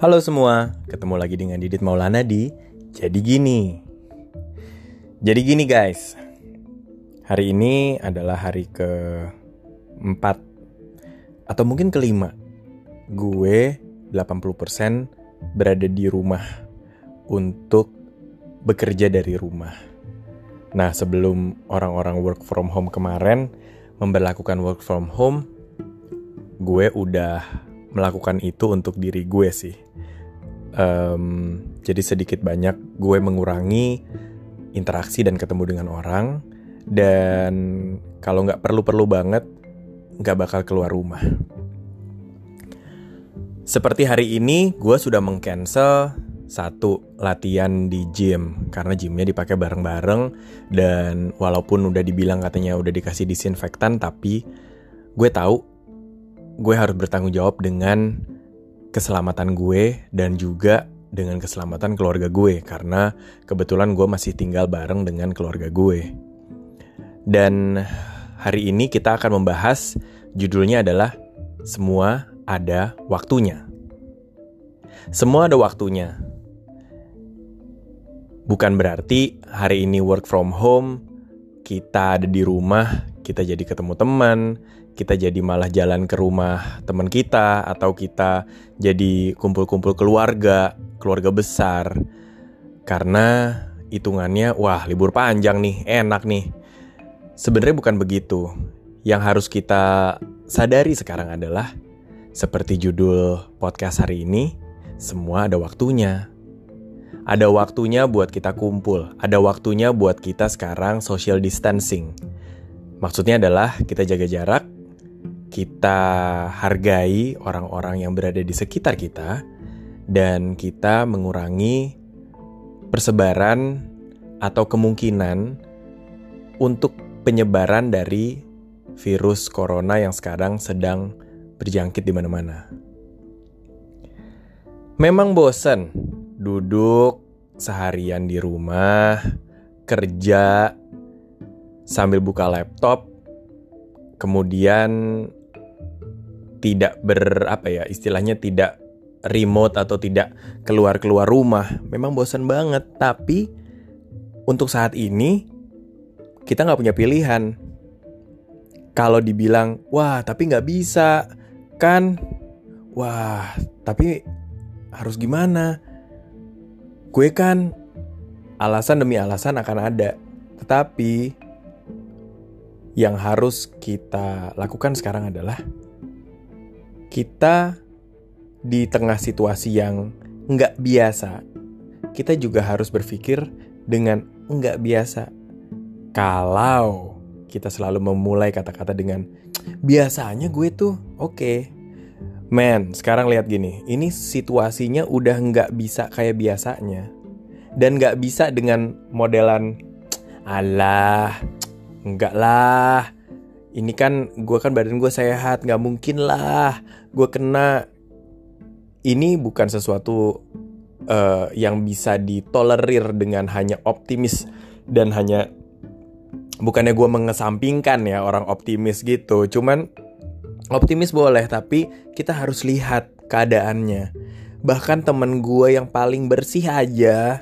Halo semua, ketemu lagi dengan Didit Maulana di Jadi Gini. Jadi gini guys, hari ini adalah hari ke-4 atau mungkin kelima. Gue 80% berada di rumah untuk bekerja dari rumah. Nah, sebelum orang-orang work from home kemarin memperlakukan work from home, gue udah melakukan itu untuk diri gue sih um, jadi sedikit banyak gue mengurangi interaksi dan ketemu dengan orang dan kalau nggak perlu-perlu banget nggak bakal keluar rumah. Seperti hari ini gue sudah mengcancel satu latihan di gym karena gymnya dipakai bareng-bareng dan walaupun udah dibilang katanya udah dikasih disinfektan tapi gue tahu gue harus bertanggung jawab dengan keselamatan gue dan juga dengan keselamatan keluarga gue karena kebetulan gue masih tinggal bareng dengan keluarga gue. Dan hari ini kita akan membahas judulnya adalah semua ada waktunya. Semua ada waktunya. Bukan berarti hari ini work from home, kita ada di rumah, kita jadi ketemu teman, kita jadi malah jalan ke rumah teman kita atau kita jadi kumpul-kumpul keluarga, keluarga besar. Karena hitungannya wah libur panjang nih, enak nih. Sebenarnya bukan begitu. Yang harus kita sadari sekarang adalah seperti judul podcast hari ini, semua ada waktunya. Ada waktunya buat kita kumpul, ada waktunya buat kita sekarang social distancing. Maksudnya adalah kita jaga jarak, kita hargai orang-orang yang berada di sekitar kita dan kita mengurangi persebaran atau kemungkinan untuk penyebaran dari virus corona yang sekarang sedang berjangkit di mana-mana. Memang bosan duduk seharian di rumah, kerja sambil buka laptop, kemudian tidak ber apa ya istilahnya tidak remote atau tidak keluar-keluar rumah. Memang bosan banget tapi untuk saat ini kita nggak punya pilihan. Kalau dibilang wah tapi nggak bisa kan wah tapi harus gimana? Gue kan alasan demi alasan akan ada tetapi yang harus kita lakukan sekarang adalah kita di tengah situasi yang nggak biasa, kita juga harus berpikir dengan nggak biasa. Kalau kita selalu memulai kata-kata dengan biasanya gue tuh oke, okay. men sekarang lihat gini, ini situasinya udah nggak bisa kayak biasanya dan nggak bisa dengan modelan Allah, nggak lah. Ini kan gue kan badan gue sehat nggak mungkin lah. Gue kena. Ini bukan sesuatu uh, yang bisa ditolerir dengan hanya optimis dan hanya bukannya gue mengesampingkan ya orang optimis gitu. Cuman optimis boleh tapi kita harus lihat keadaannya. Bahkan temen gue yang paling bersih aja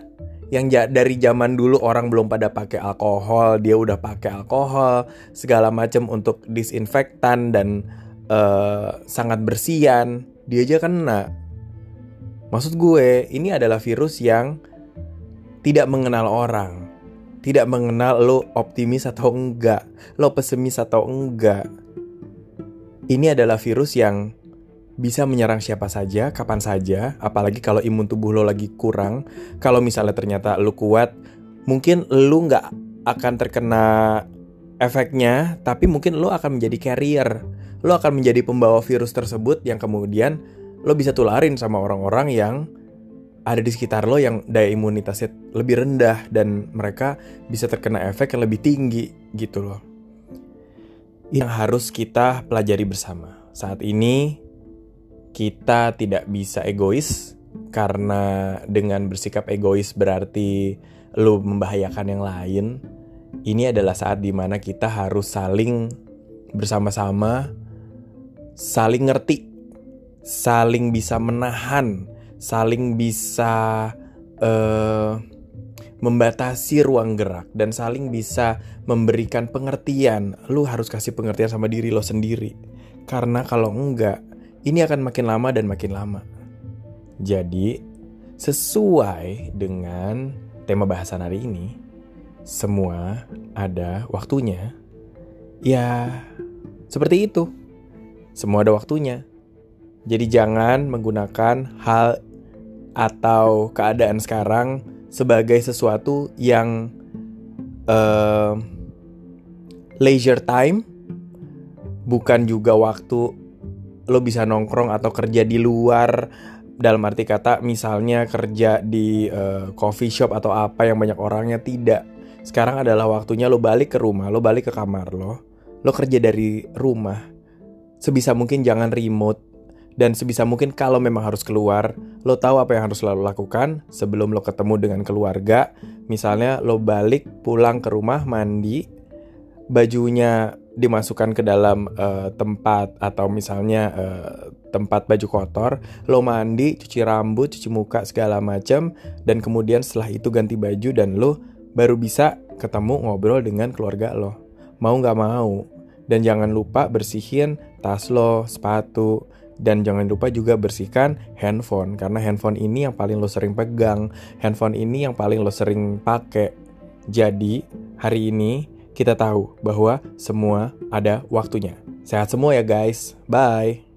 yang dari zaman dulu orang belum pada pakai alkohol, dia udah pakai alkohol segala macam untuk disinfektan dan uh, sangat bersihan, dia aja kena. Maksud gue, ini adalah virus yang tidak mengenal orang, tidak mengenal lo optimis atau enggak, lo pesimis atau enggak. Ini adalah virus yang bisa menyerang siapa saja, kapan saja, apalagi kalau imun tubuh lo lagi kurang. Kalau misalnya ternyata lo kuat, mungkin lo nggak akan terkena efeknya, tapi mungkin lo akan menjadi carrier. Lo akan menjadi pembawa virus tersebut yang kemudian lo bisa tularin sama orang-orang yang ada di sekitar lo yang daya imunitasnya lebih rendah dan mereka bisa terkena efek yang lebih tinggi gitu loh. Yang harus kita pelajari bersama. Saat ini kita tidak bisa egois karena dengan bersikap egois berarti lu membahayakan yang lain. Ini adalah saat di mana kita harus saling bersama-sama, saling ngerti, saling bisa menahan, saling bisa uh, membatasi ruang gerak dan saling bisa memberikan pengertian. Lu harus kasih pengertian sama diri lo sendiri. Karena kalau enggak, ini akan makin lama dan makin lama. Jadi, sesuai dengan tema bahasan hari ini, semua ada waktunya. Ya, seperti itu. Semua ada waktunya. Jadi jangan menggunakan hal atau keadaan sekarang sebagai sesuatu yang uh, leisure time, bukan juga waktu lo bisa nongkrong atau kerja di luar dalam arti kata misalnya kerja di uh, coffee shop atau apa yang banyak orangnya tidak. Sekarang adalah waktunya lo balik ke rumah, lo balik ke kamar lo, lo kerja dari rumah. Sebisa mungkin jangan remote dan sebisa mungkin kalau memang harus keluar, lo tahu apa yang harus lo lakukan sebelum lo ketemu dengan keluarga. Misalnya lo balik pulang ke rumah mandi, bajunya dimasukkan ke dalam uh, tempat atau misalnya uh, tempat baju kotor, lo mandi, cuci rambut, cuci muka segala macam dan kemudian setelah itu ganti baju dan lo baru bisa ketemu ngobrol dengan keluarga lo. Mau nggak mau. Dan jangan lupa bersihin tas lo, sepatu, dan jangan lupa juga bersihkan handphone karena handphone ini yang paling lo sering pegang, handphone ini yang paling lo sering pakai. Jadi, hari ini kita tahu bahwa semua ada waktunya. Sehat semua ya guys. Bye.